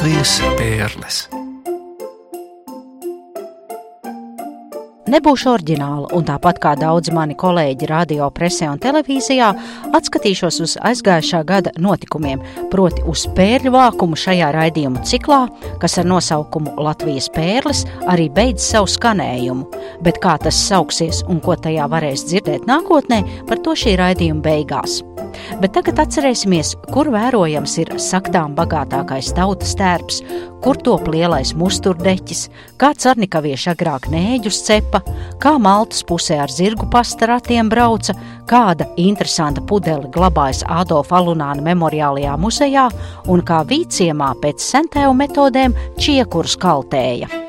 Latvijas pērles. Nebūšu oriģināla, un tāpat kā daudzi mani kolēģi radio, presē un televīzijā, atskatīšos uz aizgājušā gada notikumiem, proti uz pērļu vākumu šajā raidījumu ciklā, kas ar nosaukumu Latvijas pērles arī beidz savu skanējumu. Bet kā tas sauksies un ko tajā varēs dzirdēt nākotnē, par to šī raidījuma beigās. Bet tagad atcerēsimies, kur vērojams ir saktām bagātākais tautas tērps, kur top lielais musturdeķis, kā carnikavieši agrāk nēģus cepa, kā maltas pusē ar zirgu pastaratiem brauca, kāda interesanta pudele glabājas Ādolfa Alunāna memoriālajā muzejā un kā vīciemā pēc sentēju metodēm čiekurs kaltēja.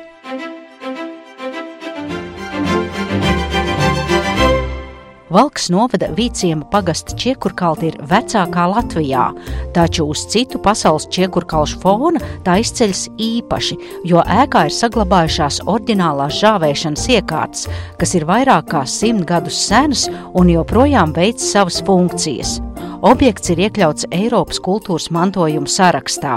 Valks novada Vīciema pagasta čiekurkalti ir vecākā Latvijā, taču uz citu pasaules čiekurkalšu fona tā izceļas īpaši, jo ēkā ir saglabājušās oriģinālās žāvēšanas iekārtas, kas ir vairāk kā simt gadus senas un joprojām veic savas funkcijas. Objekts ir iekļauts Eiropas kultūras mantojuma sarakstā.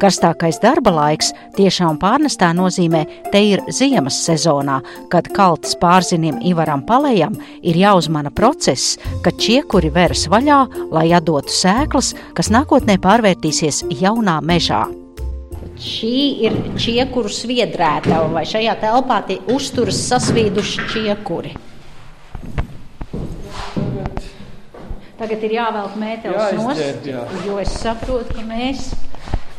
Karstākais darba laiks tiešām pārnestā nozīmē te ir ziemas sezonā, kad kaltas pārzinim Ivaram Palējam ir jāuzmana process, kad čiekuri veras vaļā, lai atdotu sēklas, kas nākotnē pārvērtīsies jaunā mežā. Šī ir čiekuru sviedrētava, vai šajā telpā uzturas sasvīduši čiekuri. Tagad ir jāvelk mētelis nost, jā. jo es saprotu, ka mēs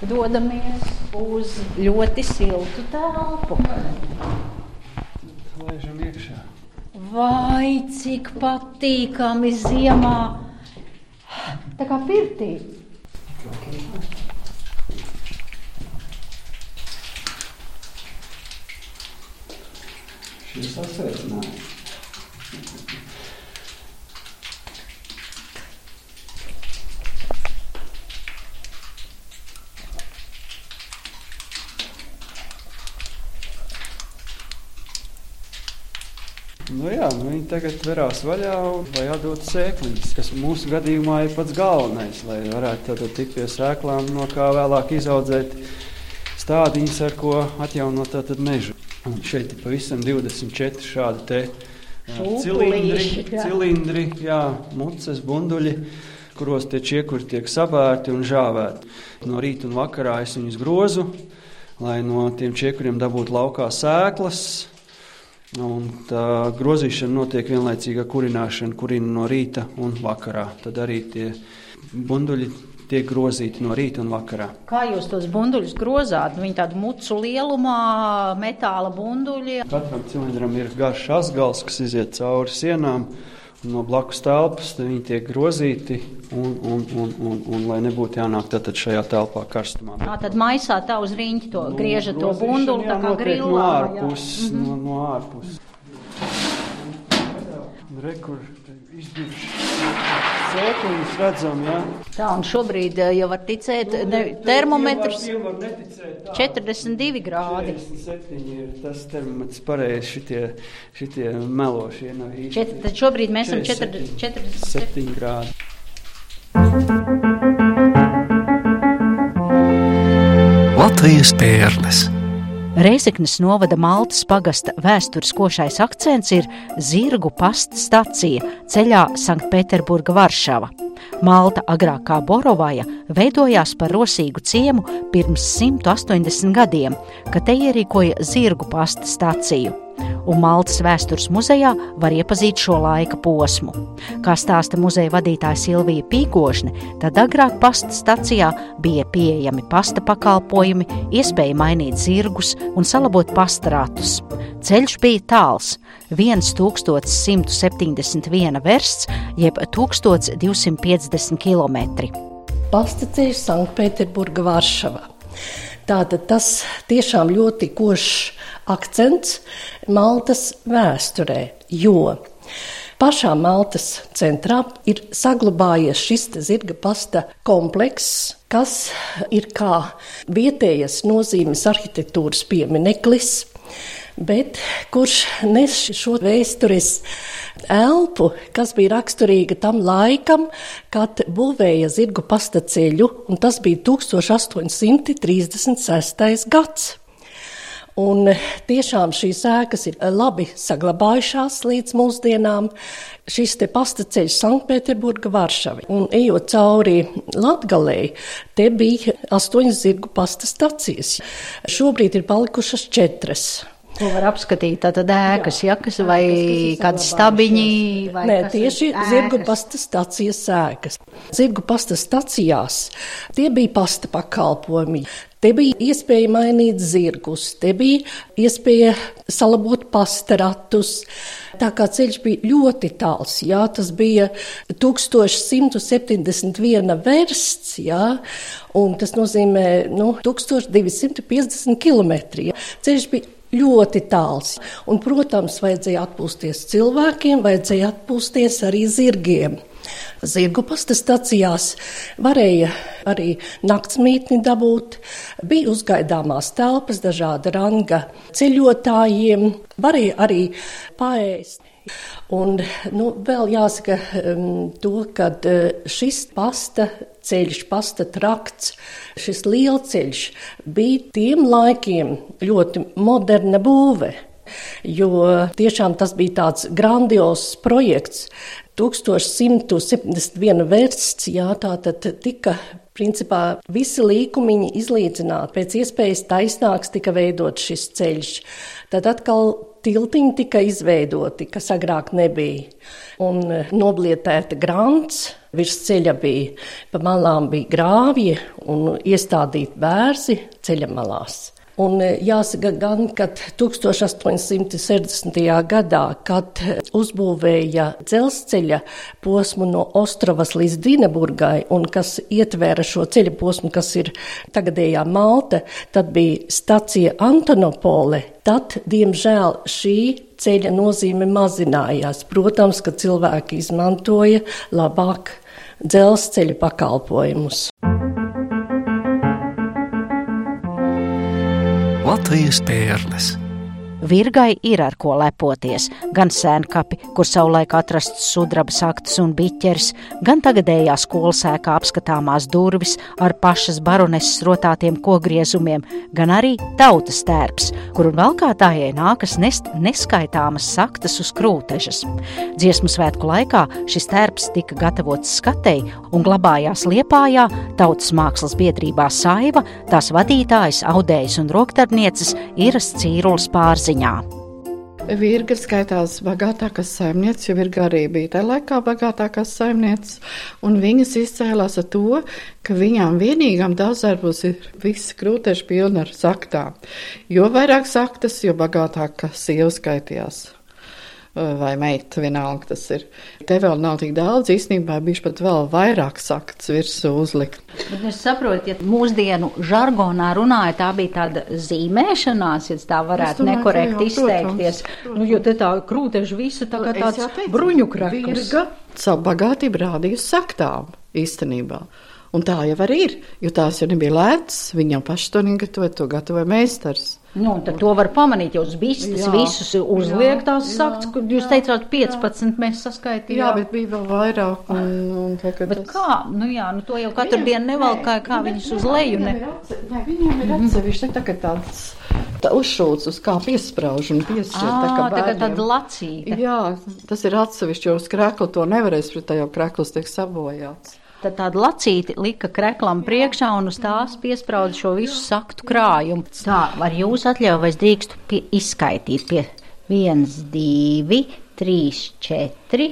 dodamies uz ļoti siltu telpu. Lēžam iekšā. Vai cik patīkami ziemā! Tā kā pirtī. Šis sasveicinājums. Nu jā, nu viņi tagad verās vaļā, lai atdotu sēkliņas, kas mūsu gadījumā ir pats galvenais, lai varētu tikt pie sēklām, no kā vēlāk izaudzēt stādiņas, ar ko atjaunot mežu. Un šeit ir pavisam 24 šādi te cilindri, cilindri jā, muces, bunduļi, kuros tie čiekuri tiek sabērti un žāvēti. No rīta un vakarā es viņus grozu, lai no tiem čiekuriem dabūtu laukā sēklas, Un tā grozīšana notiek vienlaicīgi ar kurināšanu, kurina no rīta un vakarā. Tad arī tie bunduļi tiek grozīti no rīta un vakarā. Kā jūs tos bunduļus grozāt? Viņi tādu mucu lielumā, metāla bunduļi. Katram cilindram ir garš asgals, kas iziet cauri sienām. No blakus telpas viņi tiek grozīti, un, un, un, un, un lai nebūtu jānāk šajā telpā karstumā. Tā tad maisā tā uz rīņķa to nu, griežat to bunduli, tā kā grillā. No ārpuses, mm -hmm. no, no ārpuses. Rekur izdirši sēkliņus redzam, jā. Tā, un šobrīd, ja var ticēt, ne, termometrs var neticēt, 42 grādi. 47 ir tas termometrs pareizi, šitie, šitie melošie no īsti. Čet, tad šobrīd mēs esam 47, 47 grādi. Latvijas pērles. Reizeknas novada Maltas pagasta vēstures košais akcents ir Zirgu pasta stacija ceļā Sanktpēterburga-Varšava. Malta, agrāk kā Borovaja, veidojās par rosīgu ciemu pirms 180 gadiem, kad te ierīkoja Zirgu pasta staciju un Maltas vēstures muzejā var iepazīt šo laika posmu. Kā stāsta muzeja vadītāja Silvija Pīkošne, tad agrāk pasta stacijā bija pieejami pasta pakalpojumi, iespēja mainīt zirgus un salabot pastarātus. Ceļš bija tāls - 1171 versts, jeb 1250 km. Pastaceļš Sanktpēterburga Varšava. Tātad tas tiešām ļoti košs akcents Maltas vēsturē, jo pašā Maltas centrā ir saglabājies šis zirga pasta komplekss, kas ir kā vietējas nozīmes arhitektūras piemineklis. Bet kurš nes šo vēstures elpu, kas bija raksturīga tam laikam, kad būvēja zirgu pasta ceļu, un tas bija 1836. gads. Un tiešām šīs ēkas ir labi saglabājušās līdz mūsdienām. Šis te pasta ceļš Sanktpēterburga, Varšava. Un ejot cauri Latgalei, te bija astoņas zirgu pasta stacijas. Šobrīd ir palikušas četras. Ko var apskatīt? Tātad ēkas, jakas vai kādi stabiņi? Vai Nē, tieši ēkas? zirgu pasta stācijas sēkas. Zirgu pasta stācijās tie bija pasta pakalpojumi. Te bija iespēja mainīt zirgus, te bija iespēja salabot pastaratus. Tā kā ceļš bija ļoti tāls, jā, tas bija 1171 versts, jā, un tas nozīmē nu, 1250 km. Jā. Ceļš bija ļoti tāls. Un, protams, vajadzēja atpūsties cilvēkiem, vajadzēja atpūsties arī zirgiem. Zirgu pasta stacijās varēja arī naktsmītni dabūt, bija uzgaidāmās telpas dažāda ranga ceļotājiem, varēja arī paēst. Un nu, vēl jāsaka um, to, ka uh, šis pasta ceļš, pasta trakts, šis lielceļš bija tiem laikiem ļoti moderna būve. Jo tiešām tas bija tāds grandios projekts. 1171 vērsts, jā, tā tad tika principā visi līkumiņi izlīdzināti. Pēc iespējas taisnāks tika veidot šis ceļš. Tad atkal tiltiņi tika izveidoti, kas agrāk nebija. Un noblietēta grants, virs ceļa bija, pa malām bija grāvji un iestādīti bērzi ceļa malās. Un jāsaka gan, ka 1860. gadā, kad uzbūvēja dzelzceļa posmu no Ostrovas līdz Dieneburgai, un kas ietvēra šo ceļa posmu, kas ir tagadējā Malta, tad bija stacija Antonopole. Tad, diemžēl, šī ceļa nozīme mazinājās. Protams, ka cilvēki izmantoja labāk dzelzceļa pakalpojumus. Latvijas pērles. Virgai ir ar ko lepoties. Gan sēnkapi, kur savulaik atrasts sudraba saktas un biķeris, gan tagadējā skolas ēkā apskatāmās durvis ar pašas baroneses rotātiem kogriezumiem, gan arī tautas tērps, kuru valkātājai nākas nest neskaitāmas saktas uz krūtežas. Dziesmu svētku laikā šis tērps tika gatavots skatei un glabājās Liepājā tautas mākslas biedrībā Saiva, tās vadītājs, audējs un roktarbnieces Iras Cīrulas pārziņā. Virga skaitās bagātākās saimnieces, jo Virga arī bija tajā laikā bagātākās saimnieces, un viņas izcēlās ar to, ka viņām vienīgām dārzarbos ir visi krūteši pilni ar saktām. Jo vairāk saktas, jo bagātāk sieva skaitījās. Vai meita, vienalga tas ir. Te vēl nav tik daudz, īstenībā bijuši pat vēl vairāk sakts virsū uzlikt. Bet es saprotu, ja mūsdienu žargonā runāja, tā bija tāda zīmēšanās, ja tā varētu domāju, nekorekti jā, izteikties. protams, Nu, jo te tā krūteži visu tā kā tāds teicu, bruņukrakls. Virga savu bagātību rādījusi saktām īstenībā. Un tā jau arī ir, jo tās jau nebija lētas, viņam paši to negatavoja, to gatavoja meistars. Nu, tad to var pamanīt, jau uz bistas Jā, visus uzliek tās jā, sakts, kur jūs teicāt 15 mēs saskaitījām. Jā, bet bija vēl vairāk. Un, un tagad Bet tas- kā? Nu jā, nu to jau katru Viņam- dienu nevalkāja, kā viņus uz leju. Ne. nē, viņam ir atsevišķi tā kā tāds tā uzšūts, uz kā piesprauž un piespriež. Ā, tā kā tāda bērniem. lacīte. Jā, tas ir atsevišķi, jo uz krēklu to nevarēs, bet tā jau krēkls tiek sabojāts. Tad tāda lacīte lika kreklam priekšā un uz tās piesprāda šo visu saktu krājumu. Tā, var jūs atļauj, vai es drīkstu pie, izskaitīt pie 1, 2, 3, 4,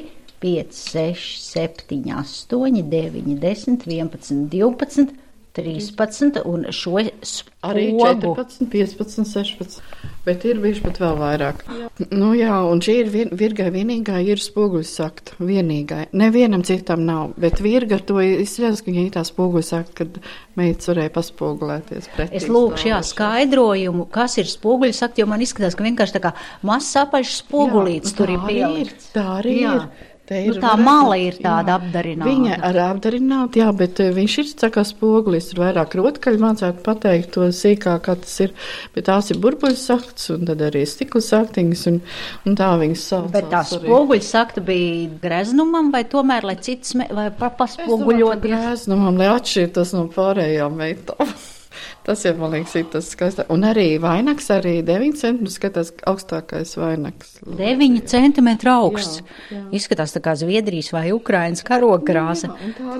5, 6, 7, 8, 9, 10, 11, 12, 13 un šo Arī spogu. 14, 15, 16. Bet ir bijuši pat vēl vairāk. Jā. Nu jā, un šī ir vien, virgai vienīgā ir spoguļu sakta. Vienīgai. Nevienam citam nav. Bet virga to izceļas, ka viņa tā spoguļu sakta, kad meitas varēja paspogulēties pretī. Es lūkšu, jā, skaidrojumu, kas ir spoguļi sakt, jo man izskatās, ka vienkārši tā kā mazs apaļš spogulīts Jā, tur ir pielikts. Tā arī Jā. ir. Nu, ir tā vairāk- mala ir tāda jā. apdarināta. Viņa ar apdarinātu, jā, bet eh, viņš ir kā spogulis, tur vairāk rotkaļi mācētu pateikt to sīkāk, kā tas ir, bet tās ir burbuļu sakts un tad arī stikla saktiņas un, un tā viņas sauc. Bet tā spoguļa sakta bija greznumam, vai tomēr, lai cits, me- vai pa- paspoguļot? Grēznumam, lai atšķirtos no pārējām meitām. Tas jau, man liekas, ir tas skaistāk. Un arī vainags, arī 9 centimetri skatās augstākais vainags. 9 centimetru augsts. Izskatās tā kā Zviedrijas vai Ukrainas karogkrāsa.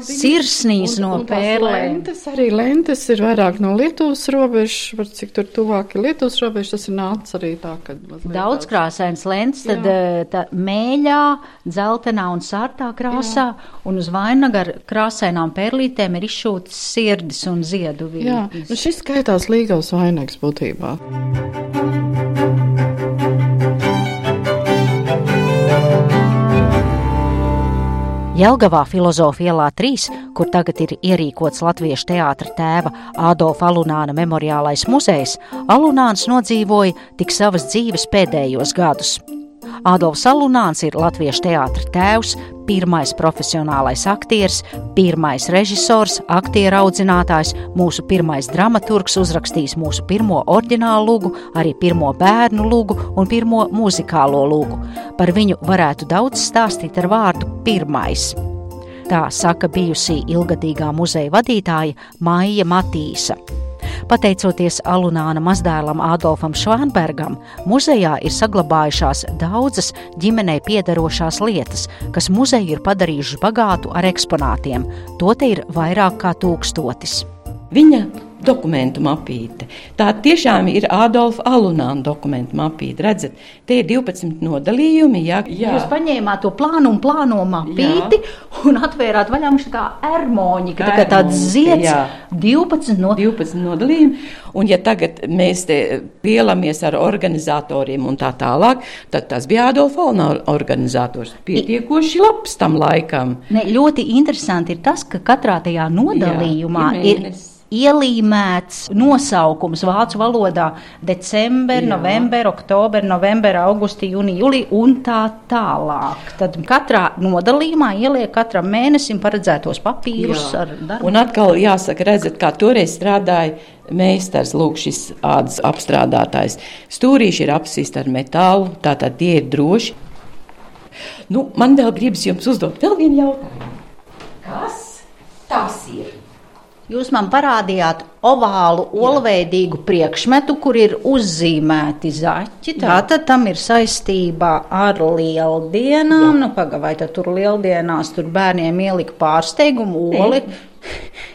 Sirsnīs no pērlēm. Lentes, arī lentes ir vairāk no Lietuvas robežas, var cik tur tuvāk ir Lietuvas robežas, tas ir nācis arī tā, ka Daudz krāsains lents, tad eh, tā mēļā, dzeltenā un sārtā krāsā, un uz vainaga ar krāsainām perlītēm ir izšūtas sirdis un ziedu Jā, vītnes. Nu šis skaitās līgavs vainags būtībā. Jelgavā filozofija ielā 3, kur tagad ir ierīkots Latviešu teātra tēva Ādolfa Alunāna memoriālais muzejs, Alunāns nodzīvoja tik savas dzīves pēdējos gadus. Ādolfs Alunāns ir Latviešu teātra tēvs, pirmais profesionālais aktieris, pirmais režisors, aktieru audzinātājs, mūsu pirmais dramaturgs, uzrakstījis mūsu pirmo oriģinālu lūgu, arī pirmo bērnu lūgu un pirmo muzikālo lūgu. Par viņu varētu daudz stāstīt ar vārdu pirmais. Tā saka bijusī ilgadīgā muzeja vadītāja Maija Matīsa. Pateicoties Alunāna mazdēlam Adolfam Švānbergam, muzejā ir saglabājušās daudzas ģimenei piederošās lietas, kas muzeju ir padarījušas bagātu ar eksponātiem. To te ir vairāk kā tūkstotis. Viņa dokumentu mapīte. Tā tiešām ir Adolfa Alunāna dokumentu mapīte. Redzat, te ir 12 nodalījumi. Jā, jā. Jūs paņēmāt to plānu un plāno mapīti un atvērāt vaļā mums kā ermoņi, ka tā kā tāds zieds jā. 12 no 12 nodalījumi, un ja tagad mēs te pielamies ar organizatoriem un tā tālāk, tad tas bija Adolfa Alunāna organizators. Pietiekoši labs tam laikam. Ne, ļoti interesanti ir tas, ka katrā tajā nodalījumā Jā, ir ģimenes. Ielīmēts nosaukums vācu valodā - december, november, oktober, november, augusti, jūnija, jūlija un tā tālāk. Tad katrā nodalījumā ieliek katram mēnesim paredzētos papīrus Jā. ar darbu. Un atkal jāsaka, redzat, kā toreiz strādāja meistars, lūk, šis ādas apstrādātājs. Stūrīši ir apsist ar metālu, tātad tie ir droši. Nu, man vēl gribas jums uzdot vēl vienu jautājumu. Kas tas ir? Jūs man parādījāt ovālu, olveidīgu priekšmetu, kur ir uzzīmēti zaķi. Tātad tam ir saistībā ar lieldienām. Nu, Pagaidām, tad tur lieldienās tur bērniem ielika pārsteigumu oli.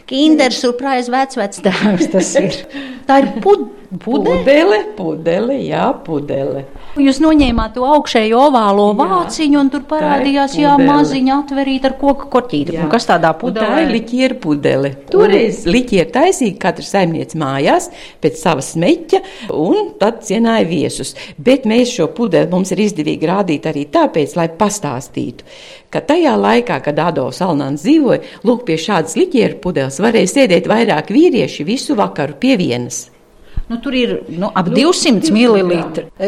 Kinder surprise vecvectēvs tas ir. Tā ir pud pudele. Pudele, pudele, jā, pudele. Jūs noņēmāt to augšējo ovālo vāciņu, un tur parādījās, jā, maziņa atverīta ar koku korķīti. Un kas tādā Un Tā ir pudelē? liķiera pudele. Toreiz liķiera taisīja katra saimniece mājās pēc sava smeķa, un tad cienāja viesus. Bet mēs šo pudeli mums ir izdevīgi rādīt arī tāpēc, lai pastāstītu, ka tajā laikā, kad Adolfs Alnāns dzīvoja, lūk, pie šādas liķiera pudeles varēja sēdēt vairāk vīrieši visu vakaru pie vienas. Nu, tur ir nu, ap 200 ml.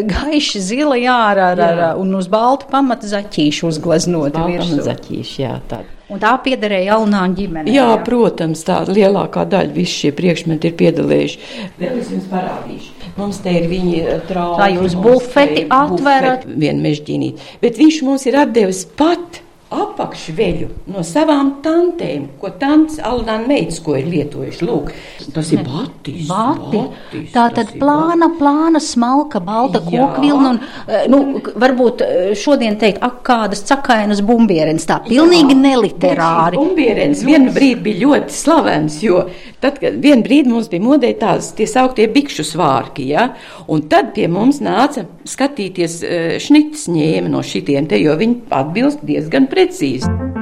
Gaiši zila jāra ar, ar, un uz balta pamata zaķīšu uzgleznota jā, tāda. Un tā piederēja Alnāņa ģimenei. Jā, protams, tā lielākā daļa visi šie priekšmeti ir piedalījušies. Vēl es jums parādīšu. Mums te ir viņa trauka. Tā jūs bufeti atverat. Vienu mežģīnīt. Bet viņš mums ir atdevis pat apakšveļu no savām tantēm, ko tants Alnāna meitas, ko ir lietojuši. Lūk, tas ir batis. Bati. batis, Tā tad plāna, plāna, smalka, balta Jā. kokvilna un, eh, nu, varbūt eh, šodien teikt, ak, kādas cakainas bumbierenes. Tā pilnīgi neliterāri. Bumbierens vienu brīdi bija ļoti slavens, jo tad, kad vienu brīdi mums bija modē tās tie sauktie bikšu svārki, ja? un tad pie mums nāca skatīties eh, šnitas ņēma no šitiem te, jo viņi atbilst diezgan precīzi.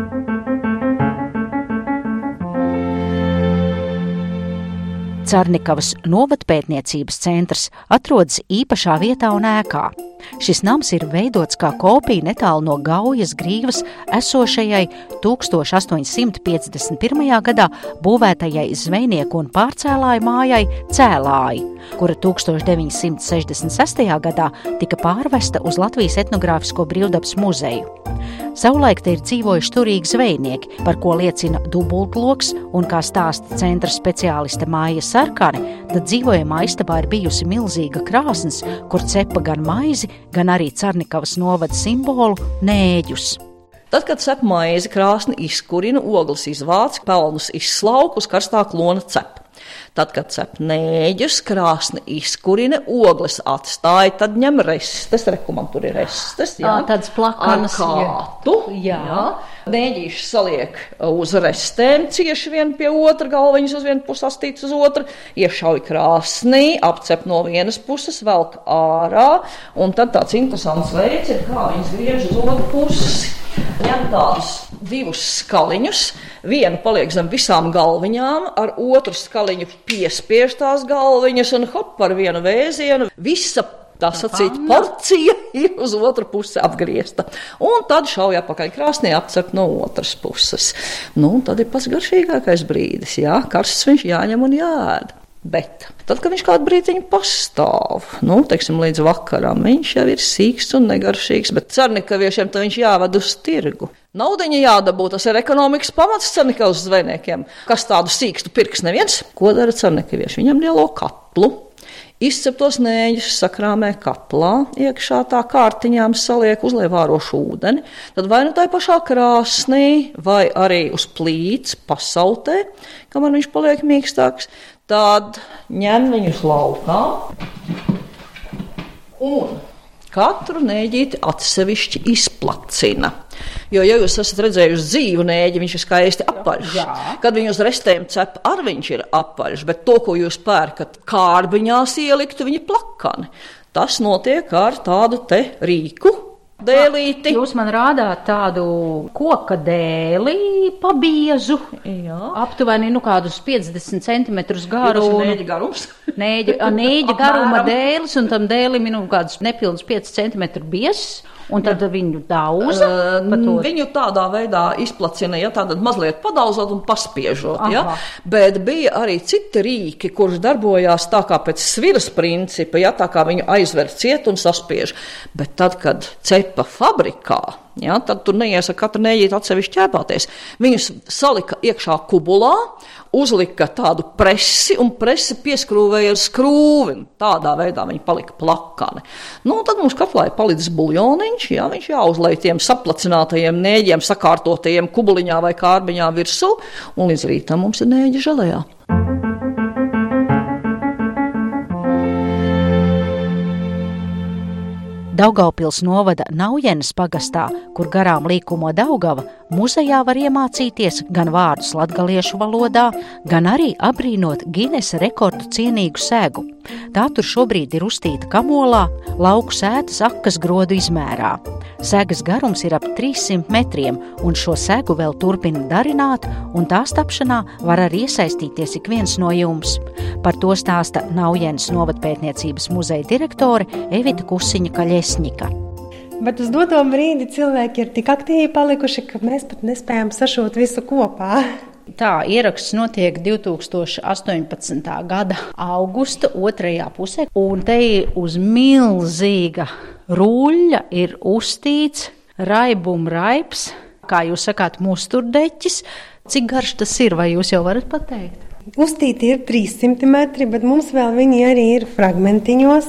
Cernikavas novatpētniecības centrs atrodas īpašā vietā un ēkā. Šis nams ir veidots kā kopija netālu no Gaujas grīvas esošajai 1851. gadā būvētajai zvejnieku un pārcēlāju mājai Cēlāji, kura 1966. gadā tika pārvesta uz Latvijas etnogrāfisko brīvdabas muzeju. Savulaik te ir dzīvojuši turīgi zvejnieki, par ko liecina dubultloks un, kā stāsta centra speciāliste Māja Sarkani, tad dzīvojamā istabā ir bijusi milzīga krāsnes, kur cepa gan maizi, gan arī Carnikavas novada simbolu nēģus. Tad, kad cep maizi, krāsni izkurina, ogles izvāc, pelnus izslauka uz karstā klona cepa. Tad, kad cep nēģus, krāsni izkurina, ogles atstāja, tad ņem restes, rekumam tur ir restes, jā, tādas plakanas, kātu, jā. jā. Nēģīši saliek uz restēm, cieši vien pie otra, galviņas uz vienu pusi astīts uz otru, iešauj krāsnī, apcep no vienas puses, velk ārā, un tad tāds interesants veids ir, kā viņas griež uz otru pusi. Ņem tādus divus skaliņus, vienu paliek zem visām galviņām, ar otru skaliņu piespiež tās galviņas un hop par vienu vēzienu. Visa tā sacīt, porcija ir uz otru pusi apgriezta. Un tad šauja apakaļ krāsnī, apcep no otras puses. Nu, tad ir pats garšīgākais brīdis, jā, karsts viņš jāņem un jāēd. Bet tad, kad viņš kādu brīdiņu pastāv, nu, teiksim, līdz vakaram, viņš jau ir sīks un negaršīgs, bet cernikāviešiem viņš jāved uz tirgu. Naudiņa jādabū, tas ir ekonomikas pamats cernikāvas zvejniekiem. Kas tādu sīkstu pirks neviens? Ko dara cernikāvieši? Viņam lielo katlu. Izceptos nēģus sakrāmē kaplā, iekšā tā kārtiņām saliek uzlievārošu ūdeni, tad vai nu tā pašā krāsnī, vai arī uz plīts pasautē, kamēr viņš paliek mīkstāks, tad ņem viņus laukā un katru nēģīti atsevišķi izplacina. Jo, ja jūs esat redzējuši dzīvu nēģi, viņš ir skaisti apaļš. Jā. Kad viņu uz restēm cep, ar viņš ir apaļš, bet to, ko jūs pērkat kārbiņās ieliktu, viņi plakani. Tas notiek ar tādu te rīku, dēlīti. Jūs man rādāt tādu koka dēli, pabiezu, Jā. aptuveni nu, kādus 50 cm garu. Nēģa garums. Nēģa, nēģa garuma dēlis, un tam dēlim ir nu, kādus nepilnus 5 cm biezs. Un tad Jā. viņu daudza? Uh, viņu tādā veidā izplacina, ja tātad mazliet padauzot un paspiežot. Aha. Ja? Bet bija arī citi rīki, kurš darbojās tā kā pēc sviras principa, ja tā kā viņu aizver ciet un saspiež. Bet tad, kad cepa fabrikā, Ja, tad tur neiesaka katru nēģīti atsevišķi ķēpāties. Viņus salika iekšā kubulā, uzlika tādu presi un presi pieskrūvēja ar skrūvi. Tādā veidā viņi palika plakani. Nu, tad mums katlā ir palicis buļļoniņš, ja, viņš jāuzlai tiem saplacinātajiem nēģiem, sakārtotajiem kubuliņā vai kārbiņā virsū, un līdz rītam mums ir nēģi žēlējā. Daugaupils novada Naujenes pagastā, kur garām līkumo Daugava, muzejā var iemācīties gan vārdus latgaliešu valodā, gan arī abrīnot Ginesa rekordu cienīgu sēgu. Tā tur šobrīd ir uztīta kamolā, lauku sētas akas grodu izmērā. Sēgas garums ir ap 300 metriem, un šo sēgu vēl turpina darināt, un tās tapšanā var arī iesaistīties ik viens no jums. Par to stāsta Naujienas novadpētniecības muzeja direktore Evita Kusiņa Kaļē Vesņika. Bet uz doto brīdi cilvēki ir tik aktīvi palikuši, ka mēs pat nespējam sašūt visu kopā. Tā ieraksts notiek 2018. gada augusta otrajā pusē, un te uz milzīga ruļļa ir uztīts raibuma raips, kā jūs sakāt, musturdeķis. Cik garš tas ir, vai jūs jau varat pateikt? Uztīti ir 300 metri, bet mums vēl viņi arī ir fragmentiņos,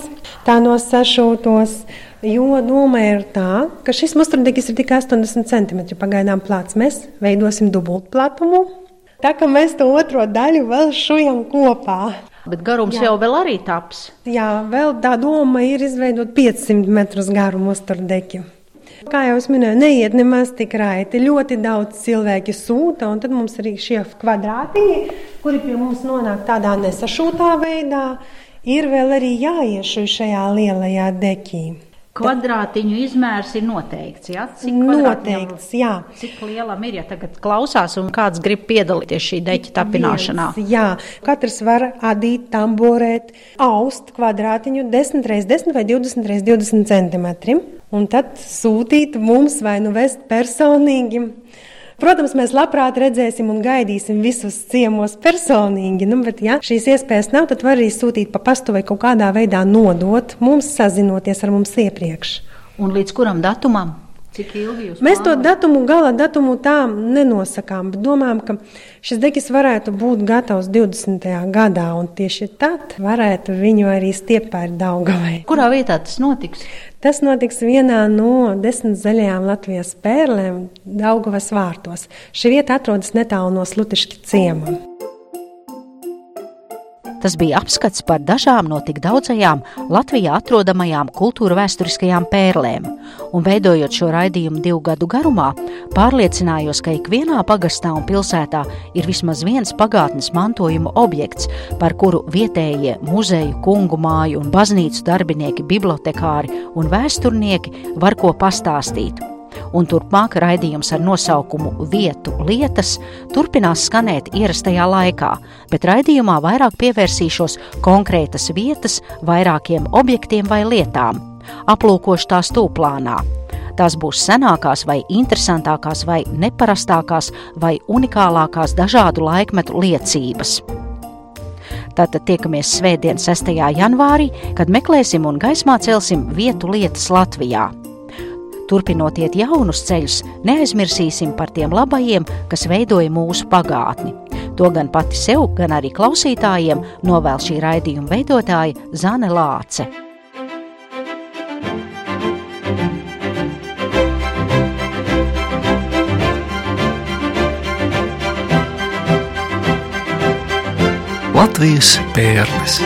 tā no sašūtos. Jo doma ir tā, ka šis musturdegis ir tikai 80 cm pagaidām plāts. Mēs veidosim dubultplatumu. Tā kā mēs to otro daļu vēl šujam kopā. Bet garums Jā. jau vēl arī taps. Jā, vēl tā doma ir izveidot 500 metrus garu musturdeki. Kā jau es minēju, neiet nemaz tik raiti. Ļoti daudz cilvēku sūta, un tad mums arī šie kvadrātiņi, kuri pie mums nonāk tādā nesašūtā veidā, ir vēl arī jāiešuj šajā lielajā dekī. Kvadrātiņu izmērs ir noteikts. Ja? Cik Noteikts, jā. Cik lielam ir, ja tagad klausās un kāds grib piedalīties šī deķa tapināšanā? Viens, jā, katrs var adīt, tamborēt, aust kvadrātiņu 10 x 10 vai 20 x 20 centimetri. Un tad sūtīt mums vai nu vest personīgi. Protams, mēs labprāt redzēsim un gaidīsim visus ciemos personīgi, nu, bet, ja šīs iespējas nav, tad var arī sūtīt pa pastu vai kaut kādā veidā nodot mums, sazinoties ar mums iepriekš. Un līdz kuram datumam? Cik ilgi jūs Mēs to datumu, gala datumu tā nenosakām, bet domājam, ka šis deķis varētu būt gatavs 20. gadā, un tieši tad varētu viņu arī stiept pār Daugavai. Kurā vietā tas notiks? Tas notiks vienā no desmit zaļajām Latvijas pērlēm, Daugavas vārtos. Šī vieta atrodas netālu no Slutišķa ciema. Tas bija apskats par dažām no tik daudzajām Latvijā atrodamajām kultūra vēsturiskajām pērlēm, un veidojot šo raidījumu divu gadu garumā, pārliecinājos, ka ikvienā pagastā un pilsētā ir vismaz viens pagātnes mantojuma objekts, par kuru vietējie muzeju, kungu māju un baznīcu darbinieki, bibliotekāri un vēsturnieki var ko pastāstīt un turpmāk raidījums ar nosaukumu Vietu lietas turpinās skanēt ierastajā laikā, bet raidījumā vairāk pievērsīšos konkrētas vietas, vairākiem objektiem vai lietām, aplūkošu tās tūplānā. Tās būs senākās, vai interesantākās, vai neparastākās, vai unikālākās dažādu laikmetu liecības. Tātad tiekamies Svētdien, 6. janvārī, kad meklēsim un gaismā celsim vietu lietas Latvijā. Turpinot iet jaunus ceļus, neaizmirsīsim par tiem labajiem, kas veidoja mūsu pagātni. To gan pati sev, gan arī klausītājiem novēl šī raidījuma veidotāja Zane Lāce. Latvijas pērles.